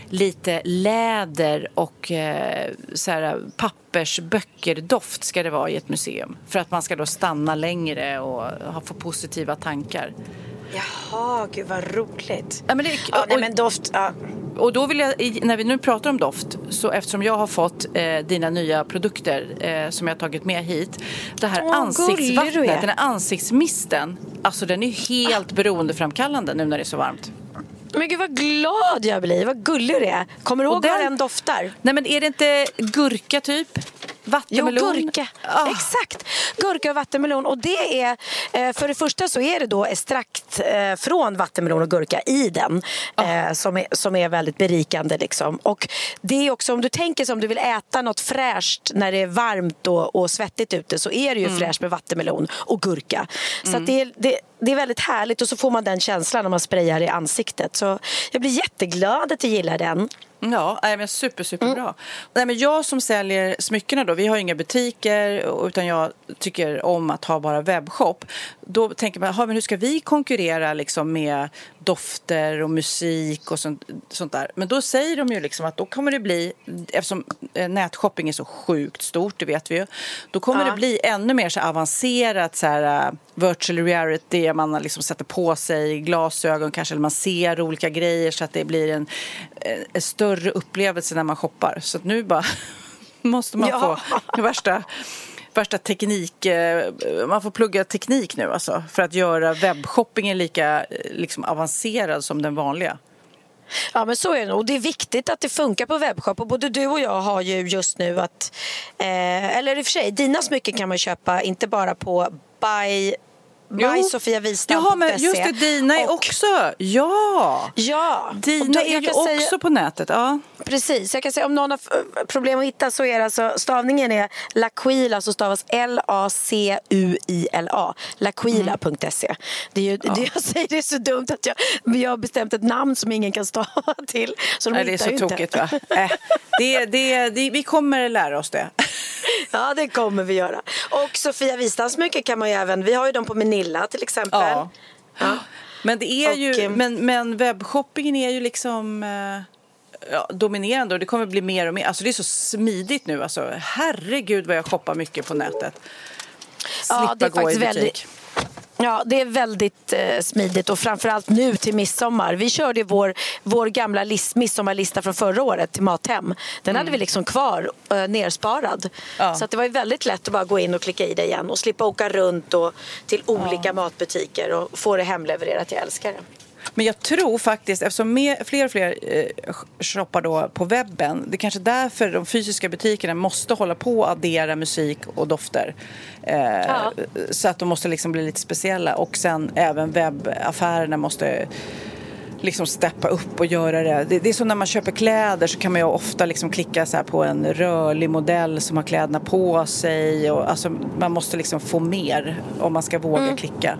lite läder och eh, så här, pappersböcker-doft ska det vara i ett museum. För att man ska då stanna längre och ha, få positiva tankar. Jaha, gud vad roligt. Ja, men det, Ja, nej, och- men doft, ja. och då vill jag, när vi nu pratar om doft, så eftersom jag har fått eh, dina nya produkter eh, som jag har tagit med hit. Det här Åh, ansiktsvattnet, den här ansiktsmisten, alltså den är ju helt beroendeframkallande nu när det är så varmt. Men gud vad glad jag blir, vad gullig du är. Kommer du Och ihåg vad den- den doftar? Nej men är det inte gurka typ? Jo, Vattenmelon? gurka. Ah. Exakt. Gurka och vattenmelon. Och det är, eh, för det första så är det då extrakt eh, från vattenmelon och gurka i den. eh, Som, är, som är väldigt berikande liksom. Och det är också om du tänker sig om du vill äta något fräscht när det är varmt och, och svettigt ute så är det ju fräscht med vattenmelon och gurka. Så att det, är, det, det är väldigt härligt och så får man den känslan när man sprayar i ansiktet. Så jag blir jätteglad att du gillar den. Ja, nej, men super, superbra. Mm. Nej, men jag som säljer smyckena då, vi har inga butiker utan jag tycker om att ha bara webbshop. Då tänker man, "Jaha, men hur ska vi konkurrera liksom med dofter och musik och sånt, sånt där? Men då säger de ju liksom att då kommer det bli, eftersom eh, nätshopping är så sjukt stort, det vet vi ju, då kommer Ja. det bli ännu mer så avancerat så här, uh, virtual reality, man liksom sätter på sig glasögon kanske, eller man ser olika grejer så att det blir en, en, en större upplevelse när man shoppar. Så nu bara måste man Ja. få värsta värsta teknik, eh, man får plugga teknik nu alltså för att göra webbshoppingen lika eh, liksom, avancerad som den vanliga. Ja men så är det nog. Det är viktigt att det funkar på webbshop. Och både du och jag har ju just nu att, eh, eller i och för sig, dina smycken kan man köpa inte bara på buy by sofiavistam.se. Jaha, men just det, dina är och- också. Ja! Ja. Dina är ju säga- också på nätet. Ja. Precis, jag kan säga om någon har problem att hitta så är det alltså stavningen är Laquila så stavas L-A-C-U-I-L-A Laquila.se Det är ju, det jag säger det är så dumt att jag, jag har bestämt ett namn som ingen kan stava till så de Nej, det är så inte. tokigt va? Äh, det, det, det, vi kommer lära oss det. Ja, det kommer vi göra. Och Sofia Wistams smycken kan man ju även, vi har ju dem på Manilla till exempel. Ja. Ja. Men det är Och, ju, eh, men, men webbshoppingen är ju liksom eh, ja, dominerande och det kommer bli mer och mer. Alltså det är så smidigt nu. Alltså, herregud vad jag shoppar mycket på nätet. Slippa Ja, det är gå i faktiskt butik. väldigt- Ja, det är väldigt eh, smidigt och framförallt nu till midsommar. Vi körde vår, vår gamla list, midsommarlista från förra året till Mathem. Den hade vi liksom kvar eh, nersparad. Mm. Ja. Så att det var väldigt lätt att bara gå in och klicka i det igen och slippa åka runt och till olika matbutiker och få det hemlevererat. Jag älskar det. Men jag tror faktiskt, eftersom mer, fler och fler eh, shoppar då på webben, det är kanske därför de fysiska butikerna måste hålla på och addera musik och dofter. Eh, Ja. Så att de måste liksom bli lite speciella och sen även webbaffärerna måste liksom steppa upp och göra det. det. Det är som när man köper kläder så kan man ju ofta liksom klicka så på en rörlig modell som har kläderna på sig. Och, alltså, man måste liksom få mer om man ska våga klicka.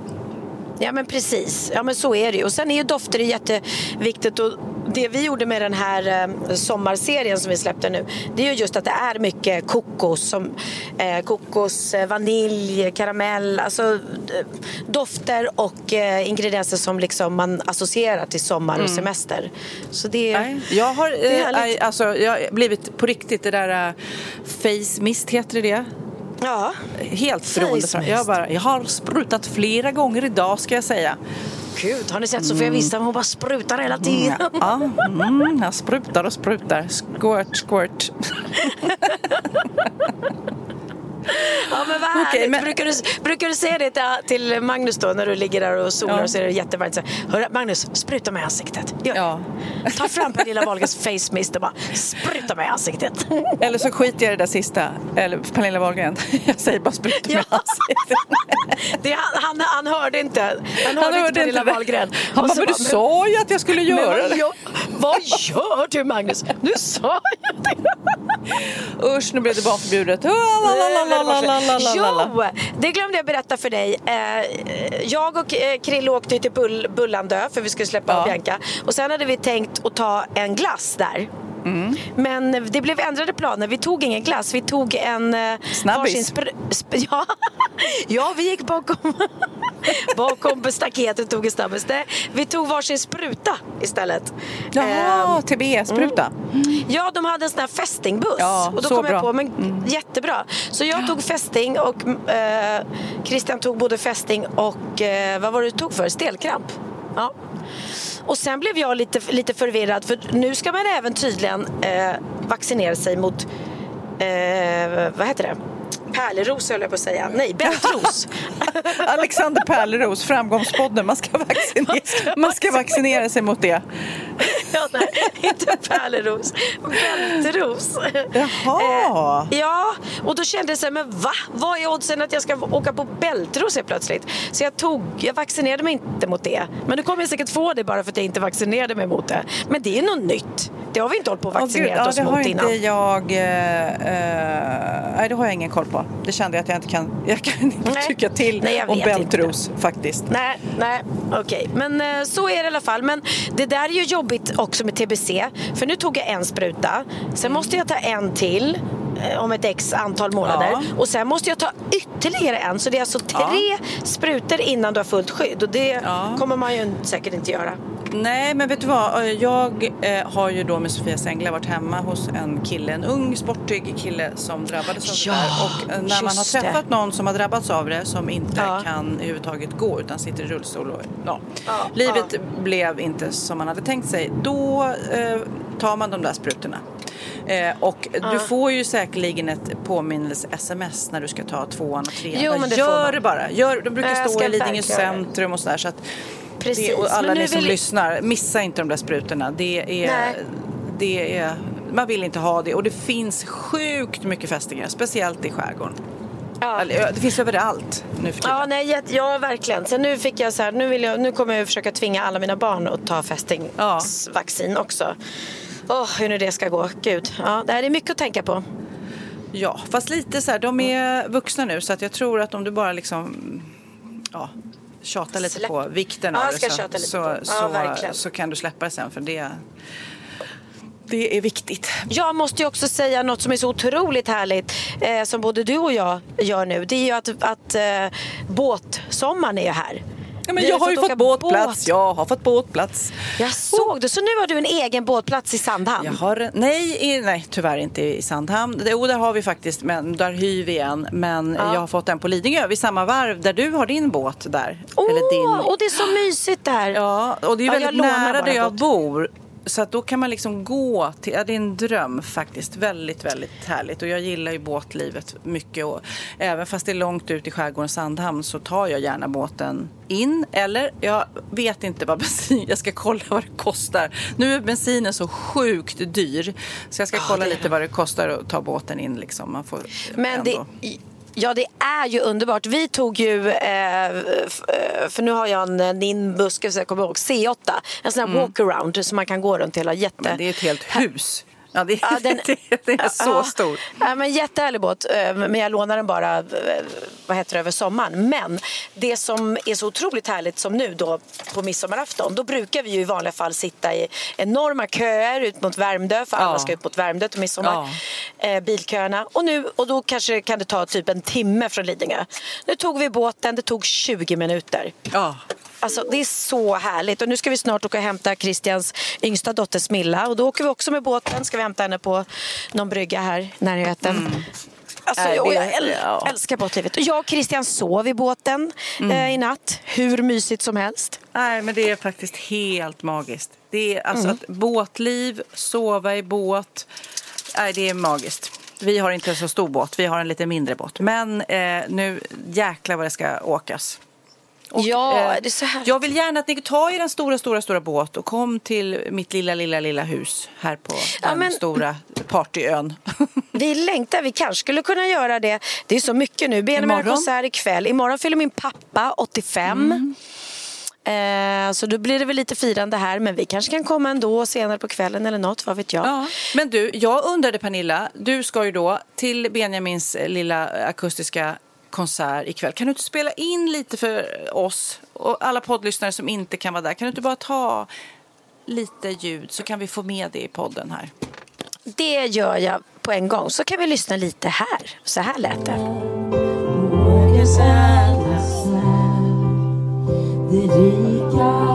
Ja men precis, ja men så är det ju. Och sen är ju dofter jätteviktigt och det vi gjorde med den här eh, sommarserien som vi släppte nu det är ju just att det är mycket kokos, som, eh, kokos, eh, vanilj, karamell, alltså eh, dofter och eh, ingredienser som liksom man associerar till sommar och semester. Så det, Nej, jag har, det är eh, alltså, jag har blivit på riktigt det där face mist, heter det det? Ja. Helt beroende. Jag, bara, jag har sprutat flera gånger idag ska jag säga. Gud, har ni sett Sofia Wistam? Hon bara sprutar hela tiden. Ja, mm, jag sprutar och sprutar. Squirt, squirt. Ja men vad härligt. Okej, men- Brukar, du, brukar du säga det till, till Magnus då när du ligger där och solar Ja. och så är det jättevarmt? Så, Hörru Magnus, spruta mig i ansiktet. Gör. Ja. Ta fram Pernilla Wahlgrens face mist och bara spruta mig i ansiktet. Eller så skiter jag i det där sista. Eller Pernilla Wahlgren. Jag säger bara spruta mig i ansiktet. Det, han, han, hörde inte. Han hörde, Han hörde inte Pernilla. Wahlgren. Han bara, men du sa ju att jag skulle göra vad, det. gör, vad gör du Magnus? Du sa ju det. Usch, nu blev det barnförbjudet. Jo, det glömde jag berätta för dig. Eh, jag och eh, Krille åkte till Bullandö för vi skulle släppa ja. Bianca. Och sen hade vi tänkt att ta en glass där. Mm. Men det blev ändrade planer. Vi tog ingen glass. Vi tog en... eh, Snabbis. ja. ja, vi gick bakom, bakom staketet och tog en snabbis. Vi tog varsin spruta istället. Jaha, Ehm, TBE-spruta. Ja, de hade en sån här fästingbuss. Ja, och då kom jag bra. på, men jättebra. Så jag tog fästing och eh, Christian tog både fästing och, eh, vad var det du tog för? Stelkramp. Ja. Och sen blev jag lite, lite förvirrad för nu ska man även tydligen eh, vaccinera sig mot, eh, vad heter det? Pärleros höll jag på att säga. Nej, bältros. Alexander Pärleros, Framgångspodden. Man ska, vaccinera, man ska vaccinera sig mot det. ja, nej, inte pärleros. Bältros. Jaha. Eh, ja, och då kände jag så här, men va? Vad är oddsen att jag ska åka på bältros helt plötsligt? Så jag tog, jag vaccinerade mig inte mot det. Men nu kommer jag säkert få det bara för att jag inte vaccinerade mig mot det. Men det är något nytt. Det har vi inte hållit på vaccinerat gud, ja, oss det har mot inte innan. jag... eh, eh, nej, det har jag ingen koll på. Det kände jag att jag inte kan, jag kan inte Nej. tycka till Nej, om inte. bältros faktiskt. Nej, nej, okej. Men eh, så är det i alla fall. Men det där är ju jobbigt också med TBC. För nu tog jag en spruta. Sen måste jag ta en till eh, om ett x antal månader. Ja. Och sen måste jag ta ytterligare en. Så det är alltså tre sprutor innan du har fullt skydd. Och det Ja. kommer man ju säkert inte göra. Nej, men vet du vad? Eh, Jag eh, har ju då med Sofia Sängla varit hemma hos en kille, en ung sportig kille som drabbades av Ja, det där. Och eh, när man har just det. träffat någon som har drabbats av det som inte Ja. kan överhuvudtaget gå utan sitter i rullstol och ja, Ja, livet blev inte som man hade tänkt sig. Då eh, tar man de där sprutorna. Eh, och du får ju säkerligen ett påminnelse-sms när du ska ta tvåan och trean. Jo, men det får Gör det bara. Gör, de brukar stå i Lidingö centrum och sådär. Så att Precis. det, och alla ni som vill- lyssnar, missa inte de där sprutorna. Det är, Nej. det är, man vill inte ha det och det finns sjukt mycket fästingar, speciellt i skärgården. Ja. Ja, Det finns överallt nu för tiden. Ja, nej, ja, verkligen. Sen nu fick jag så här, nu, vill jag, nu kommer jag försöka tvinga alla mina barn att ta fästingsvaccin också. Åh, hur nu det ska gå. Gud. Ja, det här är mycket att tänka på. Ja, fast lite så här, de är vuxna nu så att jag tror att om du bara liksom ja, tjatar lite Släpp. på vikten av det så, tjata lite så, det. Ja, så, så kan du släppa det sen för det, det är viktigt. Jag måste ju också säga något som är så otroligt härligt eh, som både du och jag gör nu. Det är ju att, att eh, båtsommaren är här. Ja, men jag har ju fått båtplats. båt. Jag har fått båtplats. Jag såg det. Så nu har du en egen båtplats i Sandhamn? Jag har, nej, i, nej, tyvärr inte i Sandhamn. Jo, där har vi faktiskt, men där hyr vi en. Men jag har fått en på Lidingö vid samma varv där du har din båt där. Åh, Eller din. och det är så mysigt där. Ja, och det är Ja, väldigt nära där jag bor. Så att då kan man liksom gå till, ja, det är en dröm faktiskt. Väldigt, väldigt härligt. Och jag gillar ju båtlivet mycket. Och även fast det är långt ut i skärgården Sandhamn så tar jag gärna båten in. Eller, jag vet inte vad bensin, jag ska kolla vad det kostar. Nu är bensinen så sjukt dyr. Så jag ska kolla det lite vad det kostar att ta båten in liksom. Man får Men det, ändå- ja, det är ju underbart. Vi tog ju, eh, eh, för nu har jag en eh, Nimbus, jag kommer ihåg, C8. En sån här walkaround som man kan gå runt hela. Jätte... Men det är ett helt hus. Ja, det, Ja, den- det är så Ja, stor. Ja, men jättehärlig båt, eh, men jag lånar den bara eh, vad heter det, över sommaren. Men det som är så otroligt härligt som nu då på midsommarafton, då brukar vi ju i vanliga fall sitta i enorma köer ut mot Värmdö, för alla Ja. ska ut mot Värmdö till midsommar. Eh, bilköerna. Och, nu, och då kanske kan det ta typ en timme från Lidingö. Nu tog vi båten, det tog 20 minuter. Ja. Alltså, det är så härligt. Och nu ska vi snart åka och hämta Christians yngsta dotter Smilla. Och då åker vi också med båten. Ska vi hämta henne på någon brygga här i närheten. Alltså, Nej, och det- jag äl- ja. älskar båtlivet. Och jag och Christian sov i båten Mm. eh, i natt. Hur mysigt som helst. Nej, men det är faktiskt helt magiskt. Det är alltså Mm. att båtliv, sova i båt. Nej, det är magiskt. Vi har inte en så stor båt, vi har en lite mindre båt. Men eh, nu jäklar vad det ska åkas. Och, Ja, eh, det är så härligt. Jag vill gärna att ni tar er en stora, stora, stora båt och kom till mitt lilla, lilla, lilla hus här på Ja, den men- stora partyön. Vi längtar, vi kanske skulle kunna göra det. Det är så mycket nu. Benjamin har konsert ikväll. Imorgon fyller min pappa 85. Eh, så då blir det väl lite firande här. Men vi kanske kan komma ändå senare på kvällen eller något, vad vet jag. Ja. Men du, jag undrade Pernilla, du ska ju då till Benjamins lilla akustiska konsert ikväll. Kan du inte spela in lite för oss och alla poddlyssnare som inte kan vara där? Kan du inte bara ta lite ljud så kan vi få med det i podden här? Det gör jag på en gång. Så kan vi lyssna lite här. Så här lät det. Det rika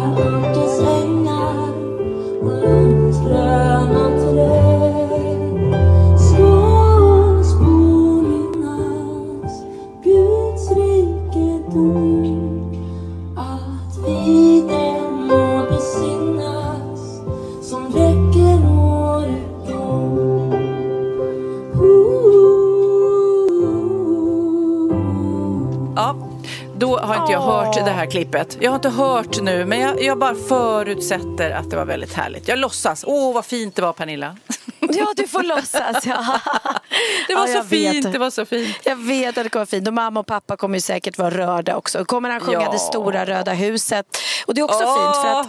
klippet. Jag har inte hört nu, men jag, jag bara förutsätter att det var väldigt härligt. Jag låtsas. Åh, vad fint det var, Pernilla. Ja, du får låtsas. Ja. Det var Ja, så vet. fint, det var så fint. Jag vet att det kommer fint. Och mamma och pappa kommer ju säkert vara rörda också. Kommer han sjunga Ja. Det stora röda huset. Och det är också Åh. fint för att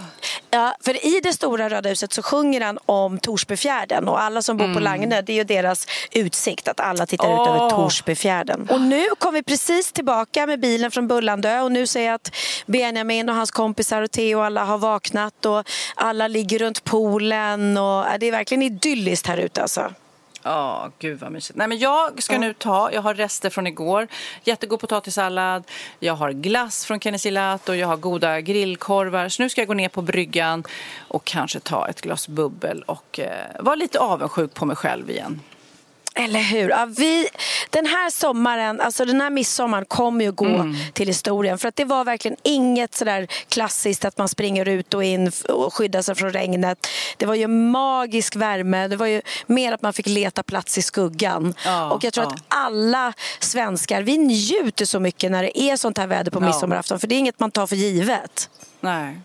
ja, för i Det stora röda huset så sjunger han om Torsbyfjärden. Och alla som bor Mm. på Lagne, det är ju deras utsikt att alla tittar ut Åh. över Torsbyfjärden. Och nu kom vi precis tillbaka med bilen från Bullandö och nu ser jag att Benjamin och hans kompisar och Theo och alla har vaknat och alla ligger runt poolen och ja, det är verkligen idylliskt här ute alltså. Ja, gud vad mysigt. Nej, men jag ska nu ta, jag har rester från igår. Jättegod potatissallad, jag har glass från Kennes Gelato, jag har goda grillkorvar. Så nu ska jag gå ner på bryggan och kanske ta ett glas bubbel och eh, vara lite avundsjuk på mig själv igen. Eller hur? Ja, vi, den här sommaren, alltså den här midsommaren kommer ju gå Mm. till historien. För att det var verkligen inget sådär klassiskt att man springer ut och in och skyddar sig från regnet. Det var ju magisk värme. Det var ju mer att man fick leta plats i skuggan. Ja, och jag tror ja. att alla svenskar, vi njuter så mycket när det är sånt här väder på Ja. midsommarafton. För det är inget man tar för givet. Nej.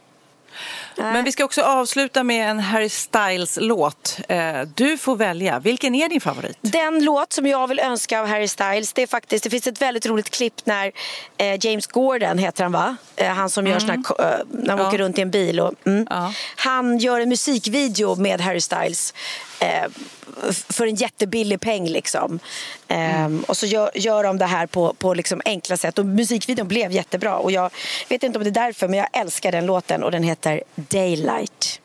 Men vi ska också avsluta med en Harry Styles-låt. Eh, Du får välja. Vilken är din favorit? Den låt som jag vill önska av Harry Styles, det är faktiskt, det finns ett väldigt roligt klipp när eh, James Gordon heter han va? Eh, han som gör såna ko- eh, när han Ja. åker runt i en bil. Och, mm. Ja. Han gör en musikvideo med Harry Styles. Eh, för en jättebillig peng liksom. Eh, Och så gör, gör de det här på, på liksom enkla sätt. Och musikvideon blev jättebra. Och jag vet inte om det är därför, men jag älskar den låten. Och den heter Daylight.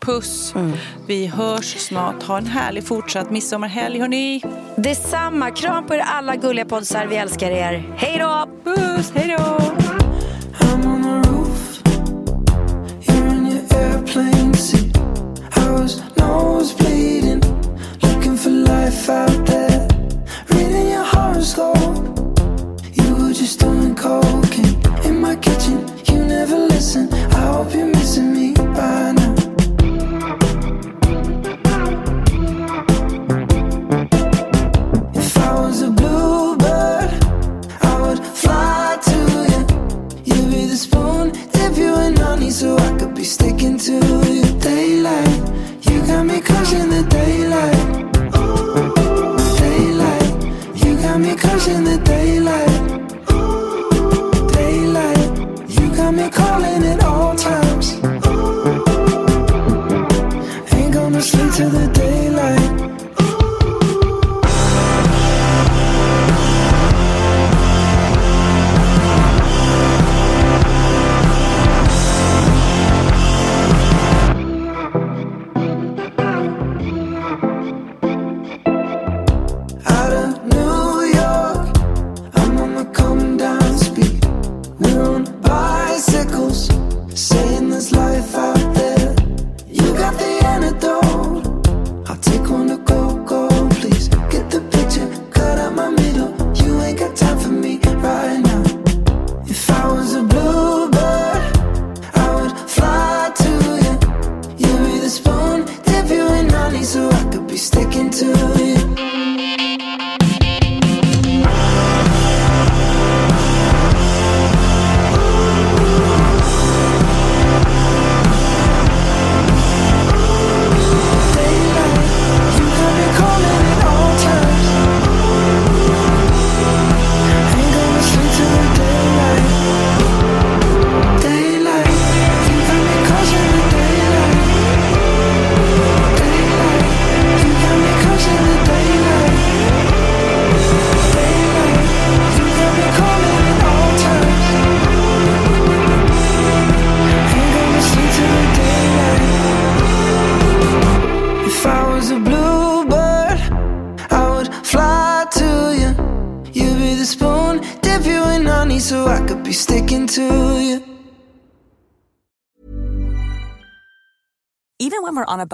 Puss. Vi hörs snart. Ha en härlig fortsatt midsommarhelg, hörni. Detsamma. Kram på er alla gulliga poddar. Vi älskar er. Hej då! Puss, hej då! was bleeding, looking for life out there. Reading your horoscope, you were just doing cocaine in my kitchen. You never listen. I hope you're missing me by now. If I was a bluebird, I would fly to you. You'd be the spoon, give you honey so I could be sticking to caught in the daylight. Daylight. You got me calling at all times. Ain't gonna sleep till the